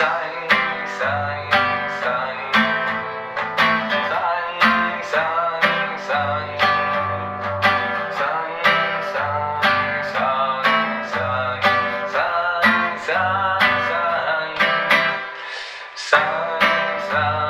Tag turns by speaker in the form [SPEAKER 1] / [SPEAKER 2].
[SPEAKER 1] sun, sun. sun, sun, sun, sun, sun, sun, sun, sun, sun, sun, sun, sun.